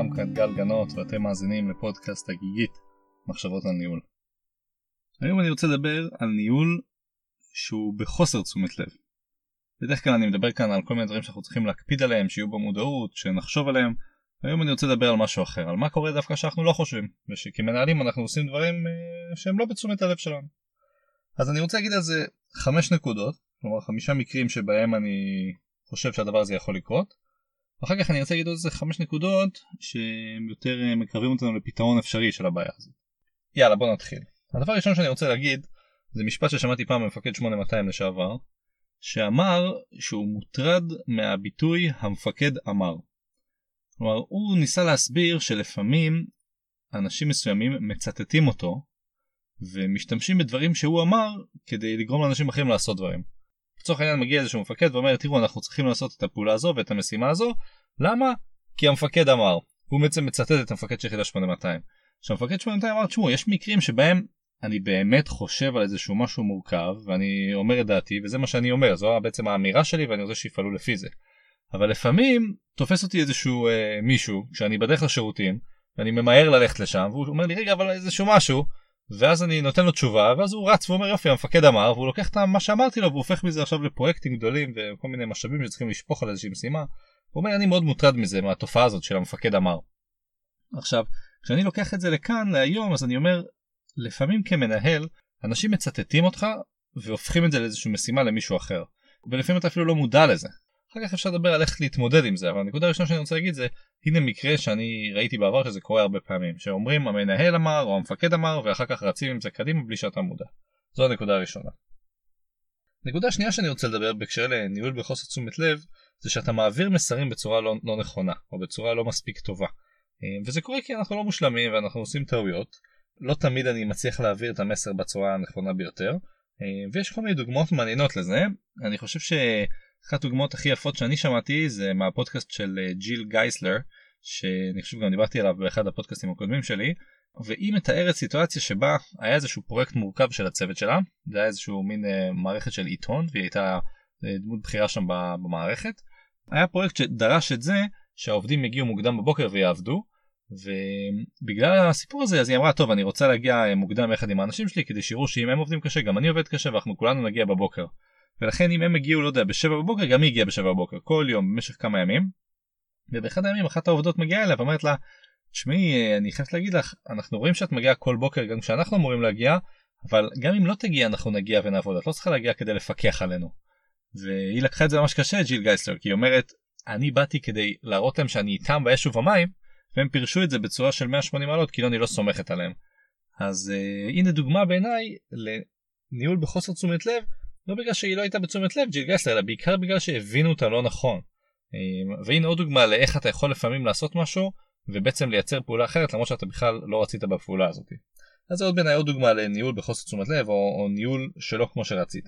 שלום, כאן גל גנות ואתם מאזינים לפודקאסט הגיגית מחשבות על ניהול. היום אני רוצה לדבר על ניהול שהוא בחוסר תשומת לב. בדרך כלל אני מדבר כאן על כל מיני דברים שאנחנו צריכים להקפיד עליהם, שיהיו במודעות, שנחשוב עליהם. היום אני רוצה לדבר על משהו אחר, על מה קורה דווקא שאנחנו לא חושבים, ושכמנהלים אנחנו עושים דברים אה, שהם לא בתשומת הלב שלנו. אז אני רוצה להגיד על זה חמש נקודות, כלומר חמישה מקרים שבהם אני חושב שהדבר הזה יכול לקרות. ואחר כך אני רוצה להגיד עוד איזה חמש נקודות שהם יותר אה, מקרבים אותנו לפתרון אפשרי של הבעיה הזאת. יאללה בוא נתחיל. הדבר הראשון שאני רוצה להגיד זה משפט ששמעתי פעם ממפקד 8200 לשעבר שאמר שהוא מוטרד מהביטוי המפקד אמר. כלומר הוא ניסה להסביר שלפעמים אנשים מסוימים מצטטים אותו ומשתמשים בדברים שהוא אמר כדי לגרום לאנשים אחרים לעשות דברים. לצורך העניין מגיע איזשהו מפקד ואומר תראו אנחנו צריכים לעשות את הפעולה הזו ואת המשימה הזו. למה? כי המפקד אמר הוא בעצם מצטט את המפקד של יחידה 8200 עכשיו מפקד 8200 אמר תשמעו יש מקרים שבהם אני באמת חושב על איזשהו משהו מורכב ואני אומר את דעתי וזה מה שאני אומר זו בעצם האמירה שלי ואני רוצה שיפעלו לפי זה. אבל לפעמים תופס אותי איזשהו אה, מישהו כשאני בדרך לשירותים ואני ממהר ללכת לשם והוא אומר לי רגע אבל איזשהו משהו ואז אני נותן לו תשובה ואז הוא רץ ואומר יופי המפקד אמר והוא לוקח את מה שאמרתי לו והוא הופך מזה עכשיו לפרויקטים גדולים וכל מיני משאבים שצריכים לשפוך על איזושהי משימה. הוא אומר אני מאוד מוטרד מזה מהתופעה הזאת של המפקד אמר. עכשיו כשאני לוקח את זה לכאן להיום אז אני אומר לפעמים כמנהל אנשים מצטטים אותך והופכים את זה לאיזושהי משימה למישהו אחר ולפעמים אתה אפילו לא מודע לזה. אחר כך אפשר לדבר על איך להתמודד עם זה אבל הנקודה הראשונה שאני רוצה להגיד זה הנה מקרה שאני ראיתי בעבר שזה קורה הרבה פעמים שאומרים המנהל אמר או המפקד אמר ואחר כך רצים עם זה קדימה בלי שאתה מודע. זו הנקודה הראשונה. נקודה שנייה שאני רוצה לדבר בהקשר לניהול בחוסר תשומת לב זה שאתה מעביר מסרים בצורה לא, לא נכונה או בצורה לא מספיק טובה. וזה קורה כי אנחנו לא מושלמים ואנחנו עושים טעויות. לא תמיד אני מצליח להעביר את המסר בצורה הנכונה ביותר ויש כל מיני דוגמאות מעניינות לזה אני חושב ש... אחת הדוגמאות הכי יפות שאני שמעתי זה מהפודקאסט של אה, ג'יל גייסלר שאני חושב גם דיברתי עליו באחד הפודקאסטים הקודמים שלי והיא מתארת סיטואציה שבה היה איזשהו פרויקט מורכב של הצוות שלה זה היה איזשהו מין uh, מערכת של עיתון והיא הייתה uh, דמות בכירה שם במערכת היה פרויקט שדרש את זה שהעובדים יגיעו מוקדם בבוקר ויעבדו ובגלל הסיפור הזה אז היא אמרה טוב אני רוצה להגיע מוקדם יחד עם האנשים שלי כדי שיראו שאם הם עובדים קשה גם אני עובד קשה ואנחנו כולנו נגיע בבוקר. ולכן אם הם הגיעו לא יודע בשבע בבוקר גם היא הגיעה בשבע בבוקר כל יום במשך כמה ימים. ובאחד הימים אחת העובדות מגיעה אליה ואומרת לה תשמעי אני חייבת להגיד לך אנחנו רואים שאת מגיעה כל בוקר גם כשאנחנו אמורים להגיע אבל גם אם לא תגיע אנחנו נגיע ונעבוד את לא צריכה להגיע כדי לפקח עלינו. והיא לקחה את זה ממש קשה ג'יל גייסלר כי היא אומרת אני באתי כדי להראות להם שאני איתם באש ובמים והם פירשו את זה בצורה של 180 מעלות כאילו אני לא סומכת עליהם. אז uh, הנה דוגמה בעיניי לניהול בחוסר תשומת לב לא בגלל שהיא לא הייתה בתשומת לב ג'יל גסלר אלא בעיקר בגלל שהבינו אותה לא נכון. אמ, והנה עוד דוגמה לאיך אתה יכול לפעמים לעשות משהו ובעצם לייצר פעולה אחרת למרות שאתה בכלל לא רצית בפעולה הזאת. אז זה עוד בעיניי עוד דוגמה לניהול בחוסר תשומת לב או, או ניהול שלא כמו שרצית.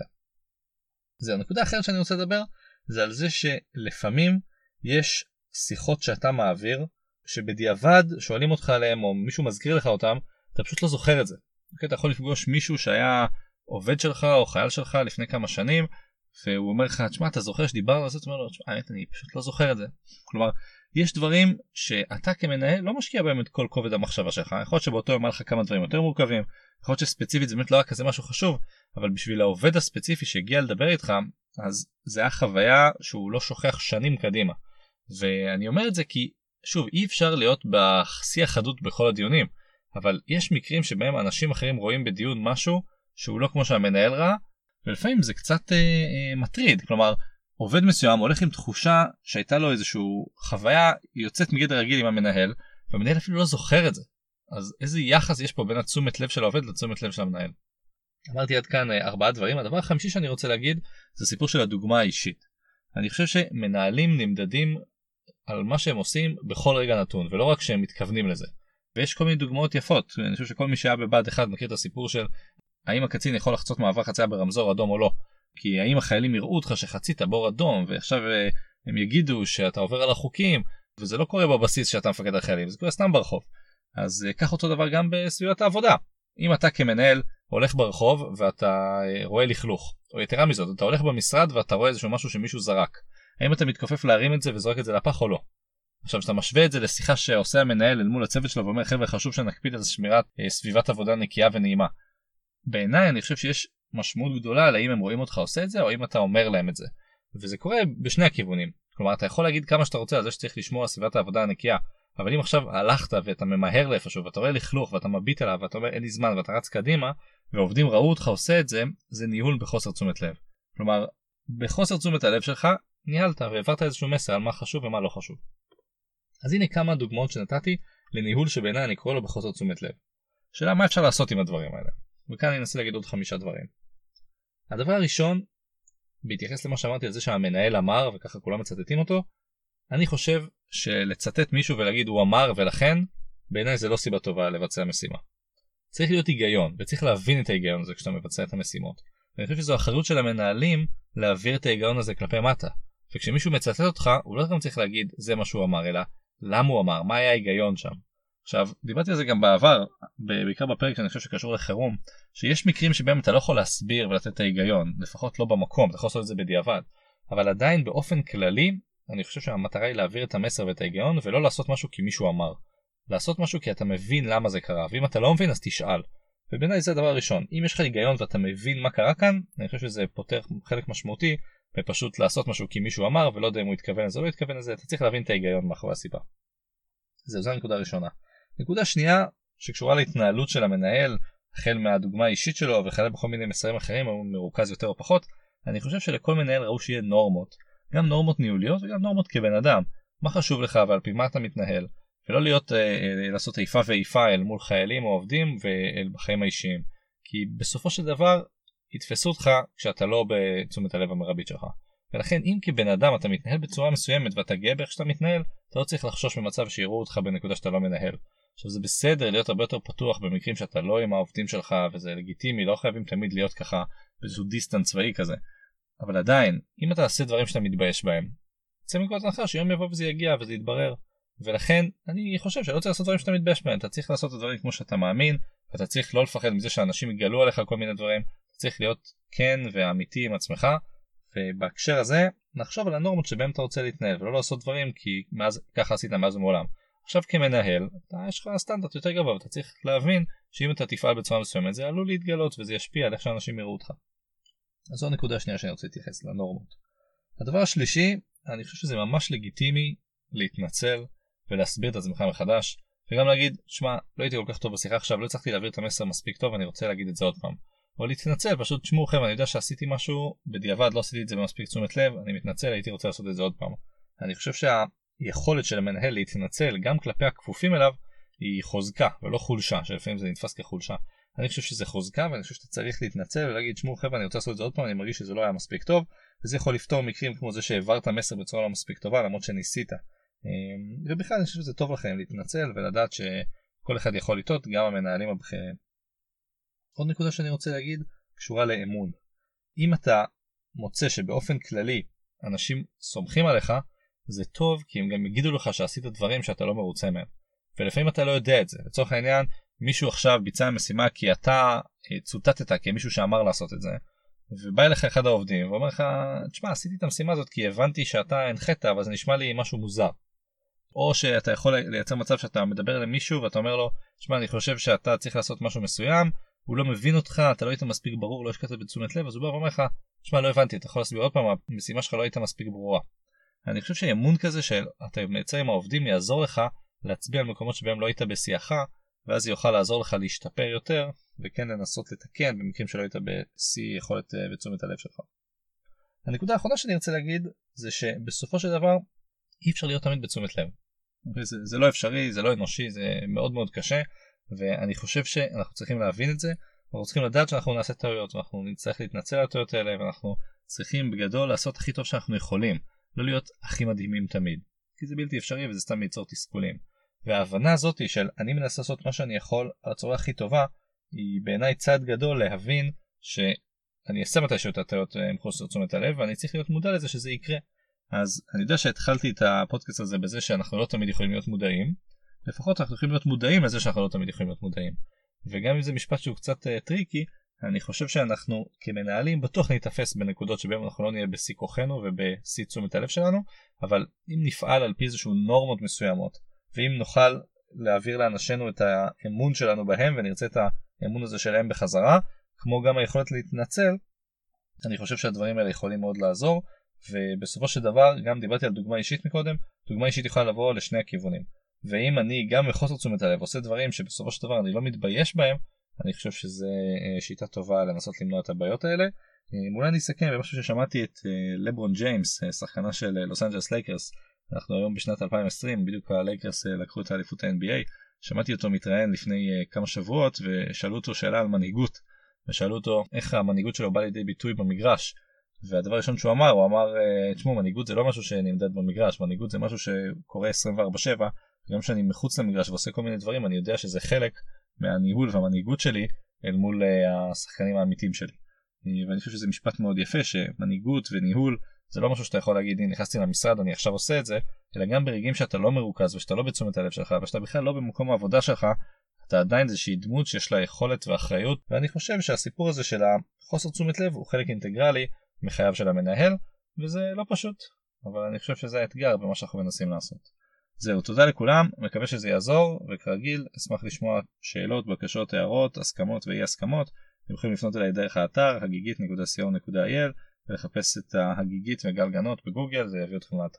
זה הנקודה אחרת שאני רוצה לדבר זה על זה שלפעמים יש שיחות שאתה מעביר שבדיעבד שואלים אותך עליהם או מישהו מזכיר לך אותם אתה פשוט לא זוכר את זה. Okay, אתה יכול לפגוש מישהו שהיה עובד שלך או חייל שלך לפני כמה שנים והוא אומר לך תשמע אתה זוכר שדיברנו על זה? אתה אומר לו האמת אני פשוט לא זוכר את זה. כלומר יש דברים שאתה כמנהל לא משקיע בהם את כל כובד המחשבה שלך יכול להיות שבאותו יום היה לך כמה דברים יותר מורכבים יכול להיות שספציפית זה באמת לא היה כזה משהו חשוב אבל בשביל העובד הספציפי שהגיע לדבר איתך אז זה היה חוויה שהוא לא שוכח שנים קדימה. ואני אומר את זה כי שוב אי אפשר להיות בשיא החדות בכל הדיונים אבל יש מקרים שבהם אנשים אחרים רואים בדיון משהו שהוא לא כמו שהמנהל ראה ולפעמים זה קצת אה, אה, מטריד כלומר עובד מסוים הולך עם תחושה שהייתה לו איזשהו חוויה יוצאת מגדר רגיל עם המנהל והמנהל אפילו לא זוכר את זה אז איזה יחס יש פה בין התשומת לב של העובד לתשומת לב של המנהל. אמרתי עד כאן אה, ארבעה דברים הדבר החמישי שאני רוצה להגיד זה סיפור של הדוגמה האישית. אני חושב שמנהלים נמדדים על מה שהם עושים בכל רגע נתון ולא רק שהם מתכוונים לזה. ויש כל מיני דוגמאות יפות אני חושב שכל מי שהיה בבה"ד 1 מכיר את הסיפור של האם הקצין יכול לחצות מעבר חצייה ברמזור אדום או לא. כי האם החיילים יראו אותך שחצית בור אדום ועכשיו אה, הם יגידו שאתה עובר על החוקים וזה לא קורה בבסיס שאתה מפקד החיילים זה קורה סתם ברחוב. אז אה, קח אותו דבר גם בסביבת העבודה. אם אתה כמנהל הולך ברחוב ואתה אה, רואה לכלוך או יתרה מזאת אתה הולך במשרד ואתה רואה איזשהו משהו שמישהו זרק האם אתה מתכופף להרים את זה וזורק את זה לפח או לא. עכשיו כשאתה משווה את זה לשיחה שעושה המנהל אל מול הצוות שלו ואומר חבר'ה חשוב שנקפיד על שמירת סביבת עבודה נקייה ונעימה. בעיניי אני חושב שיש משמעות גדולה על האם הם רואים אותך עושה את זה או אם אתה אומר להם את זה. וזה קורה בשני הכיוונים. כלומר אתה יכול להגיד כמה שאתה רוצה על זה שצריך לשמור על סביבת העבודה הנקייה אבל אם עכשיו הלכת ואתה ממהר לאיפשהו ואתה רואה לכלוך ואתה מביט עליו ואתה אומר אין לי זמן ואתה רץ קדימה ועובדים ראו אותך עושה את זה זה ניהול בחוסר תשומת לב. כלומר בחוסר תשומת הלב שלך ניהלת והעברת איזשהו מסר על מה חשוב ומה לא חשוב. אז הנה כמה דוגמאות שנתתי לניהול שבעיניי אני קורא לו בחוסר תשומת לב. שאלה מה אפשר לעשות עם הדברים האלה. וכאן אני אנסה להגיד עוד חמישה דברים. הדבר הראשון, בהתייחס למה שאמרתי על זה שהמנהל אמר וככה כולם מצטטים אותו, אני חושב שלצטט מישהו ולהגיד הוא אמר ולכן, בעיניי זה לא סיבה טובה לבצע משימה. צריך להיות היגיון וצריך להבין את ההיגיון הזה כשאתה מבצע את המשימות. ואני חושב שזו אחריות של המנהלים להעביר את ההיגיון הזה כלפי מטה. וכשמישהו מצטט אותך הוא לא גם צריך להגיד זה מה שהוא אמר אלא למה הוא אמר מה היה ההיגיון שם. עכשיו דיברתי על זה גם בעבר בעיקר בפרק שאני חושב שקשור לחירום שיש מקרים שבהם אתה לא יכול להסביר ולתת את ההיגיון לפחות לא במקום אתה יכול לעשות את זה בדיעבד אבל עדיין באופן כללי אני חושב שהמטרה היא להעביר את המסר ואת ההיגיון ולא לעשות משהו כי מישהו אמר. לעשות משהו כי אתה מבין למה זה קרה ואם אתה לא מבין אז תשאל. ובעיניי זה הדבר הראשון אם יש לך היגיון ואתה מבין מה קרה כאן אני חושב שזה פותר חלק משמעותי ופשוט לעשות משהו כי מישהו אמר ולא יודע אם הוא התכוון לזה או לא התכוון לזה אתה צריך להבין את ההיגיון מאחורי הסיבה. זהו זו הנקודה הראשונה. נקודה שנייה שקשורה להתנהלות של המנהל החל מהדוגמה האישית שלו וכאלה בכל מיני מסרים אחרים הוא מרוכז יותר או פחות אני חושב שלכל מנהל ראוי שיהיה נורמות גם נורמות ניהוליות וגם נורמות כבן אדם מה חשוב לך ועל פי מה אתה מתנהל ולא להיות אה, אה, לעשות איפה ואיפה אל מול חיילים או עובדים ואל בחיים האישיים כי בסופו של דבר יתפסו אותך כשאתה לא בתשומת הלב המרבית שלך. ולכן אם כבן אדם אתה מתנהל בצורה מסוימת ואתה גאה באיך שאתה מתנהל, אתה לא צריך לחשוש במצב שיראו אותך בנקודה שאתה לא מנהל. עכשיו זה בסדר להיות הרבה יותר פתוח במקרים שאתה לא עם העובדים שלך וזה לגיטימי, לא חייבים תמיד להיות ככה באיזשהו דיסטנס צבאי כזה. אבל עדיין, אם אתה עושה דברים שאתה מתבייש בהם, צא מנקודת הנחה שיום יבוא וזה יגיע וזה יתברר. ולכן אני חושב שלא צריך לעשות דברים שאתה מתבייש בהם, אתה צריך לעשות את הדברים כמו שאתה מאמין, ואתה צריך לא לפחד מזה שאנשים יגלו עליך כל מיני דברים, צריך להיות כן ואמיתי עם עצמך ובהקשר הזה נחשוב על הנורמות שבהם אתה רוצה להתנהל ולא לעשות דברים כי מאז ככה עשית מאז ומעולם. עכשיו כמנהל אתה יש לך סטנדרט יותר גבוה ואתה צריך להבין שאם אתה תפעל בצורה מסוימת זה עלול להתגלות וזה ישפיע על איך שאנשים יראו אותך. אז זו הנקודה השנייה שאני רוצה להתייחס לנורמות. הדבר השלישי אני חושב שזה ממש לגיטימי להתנצל ולהסביר את עצמך מחדש וגם להגיד שמע לא הייתי כל כך טוב בשיחה עכשיו לא הצלחתי להעביר את המסר מספיק טוב אני רוצה להגיד את זה עוד פעם. או להתנצל פשוט תשמעו חבר'ה אני יודע שעשיתי משהו בדיעבד לא עשיתי את זה במספיק תשומת לב אני מתנצל הייתי רוצה לעשות את זה עוד פעם. אני חושב שהיכולת של המנהל להתנצל גם כלפי הכפופים אליו היא חוזקה ולא חולשה שלפעמים זה נתפס כחולשה. אני חושב שזה חוזקה ואני חושב שאתה צריך להתנצל ולהגיד תשמעו חבר'ה אני רוצה לעשות את זה עוד פעם אני מרגיש שזה לא היה מספיק טוב וזה יכול לפתור מקרים כמו זה שהעברת מסר בצורה לא מספיק טובה למרות שניסית. אמ, ובכלל אני חושב שזה טוב לכם להתנצל ולדעת שכל אחד יכול לטעות גם המנהלים הבכירים. עוד נקודה שאני רוצה להגיד קשורה לאמון. אם אתה מוצא שבאופן כללי אנשים סומכים עליך, זה טוב כי הם גם יגידו לך שעשית דברים שאתה לא מרוצה מהם. ולפעמים אתה לא יודע את זה. לצורך העניין, מישהו עכשיו ביצע משימה כי אתה אה, צוטטת כמישהו שאמר לעשות את זה, ובא אליך אחד העובדים ואומר לך, תשמע, עשיתי את המשימה הזאת כי הבנתי שאתה הנחית, אבל זה נשמע לי משהו מוזר. או שאתה יכול לייצר מצב שאתה מדבר למישהו ואתה אומר לו, תשמע, אני חושב שאתה צריך לעשות משהו מסוים, הוא לא מבין אותך, אתה לא היית מספיק ברור, לא השקעת בתשומת לב, אז הוא בא ואומר לך, שמע לא הבנתי, אתה יכול להסביר עוד פעם, המשימה שלך לא הייתה מספיק ברורה. אני חושב שאמון כזה שאתה מייצר עם העובדים יעזור לך להצביע על מקומות שבהם לא היית בשיאך, ואז יוכל לעזור לך להשתפר יותר, וכן לנסות לתקן במקרים שלא היית בשיא יכולת אה, ותשומת הלב שלך. הנקודה האחרונה שאני רוצה להגיד זה שבסופו של דבר אי אפשר להיות תמיד בתשומת לב. זה, זה לא אפשרי, זה לא אנושי, זה מאוד מאוד קשה. ואני חושב שאנחנו צריכים להבין את זה, אנחנו צריכים לדעת שאנחנו נעשה טעויות ואנחנו נצטרך להתנצל על הטעויות האלה ואנחנו צריכים בגדול לעשות הכי טוב שאנחנו יכולים, לא להיות הכי מדהימים תמיד, כי זה בלתי אפשרי וזה סתם ייצור תסכולים. וההבנה הזאת של אני מנסה לעשות מה שאני יכול על הצורה הכי טובה, היא בעיניי צעד גדול להבין שאני אעשה מתישהו את הטעויות עם חוסר תשומת הלב ואני צריך להיות מודע לזה שזה יקרה. אז אני יודע שהתחלתי את הפודקאסט הזה בזה שאנחנו לא תמיד יכולים להיות מודעים, לפחות אנחנו יכולים להיות מודעים לזה שאנחנו לא תמיד יכולים להיות מודעים. וגם אם זה משפט שהוא קצת אה, tricky, אני חושב שאנחנו כמנהלים בטוח ניתפס בנקודות שבהם אנחנו לא נהיה בשיא כוחנו ובשיא תשומת הלב שלנו, אבל אם נפעל על פי איזשהו נורמות מסוימות, ואם נוכל להעביר לאנשינו את האמון שלנו בהם ונרצה את האמון הזה שלהם בחזרה, כמו גם היכולת להתנצל, אני חושב שהדברים האלה יכולים מאוד לעזור, ובסופו של דבר, גם דיברתי על דוגמה אישית מקודם, דוגמה אישית יכולה לבוא לשני הכיוונים. ואם אני גם בחוסר תשומת הלב עושה דברים שבסופו של דבר אני לא מתבייש בהם, אני חושב שזה אה, שיטה טובה לנסות למנוע את הבעיות האלה. אה, אולי אני אסכם במשהו ששמעתי את אה, לברון ג'יימס, שחקנה של לוס אנג'לס לייקרס, אנחנו היום בשנת 2020, בדיוק הלייקרס לקחו את האליפות ה-NBA, שמעתי אותו מתראיין לפני כמה שבועות ושאלו אותו שאלה על מנהיגות, ושאלו אותו איך המנהיגות שלו באה לידי ביטוי במגרש. והדבר הראשון שהוא אמר, הוא אמר, תשמעו, מנהיגות זה לא משהו שנמדד במגרש, מנהיגות זה משהו שקורה 24/7, גם כשאני מחוץ למגרש ועושה כל מיני דברים, אני יודע שזה חלק מהניהול והמנהיגות שלי אל מול uh, השחקנים האמיתיים שלי. אה, ואני חושב שזה משפט מאוד יפה שמנהיגות וניהול זה לא משהו שאתה יכול להגיד הנה נכנסתי למשרד אני עכשיו עושה את זה אלא גם ברגעים שאתה לא מרוכז ושאתה לא בתשומת הלב שלך ושאתה בכלל לא במקום העבודה שלך אתה עדיין איזושהי דמות שיש לה יכולת ואחריות ואני חושב שהסיפור הזה של החוסר תשומת לב הוא חלק אינטגרלי מחייו של המנהל וזה לא פשוט אבל אני חושב שזה האתגר במה שאנחנו מנסים לעשות. זהו, תודה לכולם, מקווה שזה יעזור, וכרגיל, אשמח לשמוע שאלות, בקשות, הערות, הסכמות ואי הסכמות. אתם יכולים לפנות אליי דרך האתר הגיגית.co.il ולחפש את ההגיגית וגל גנות בגוגל, זה יביא אתכם לאתר.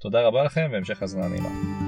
תודה רבה לכם והמשך הזמן נעימה.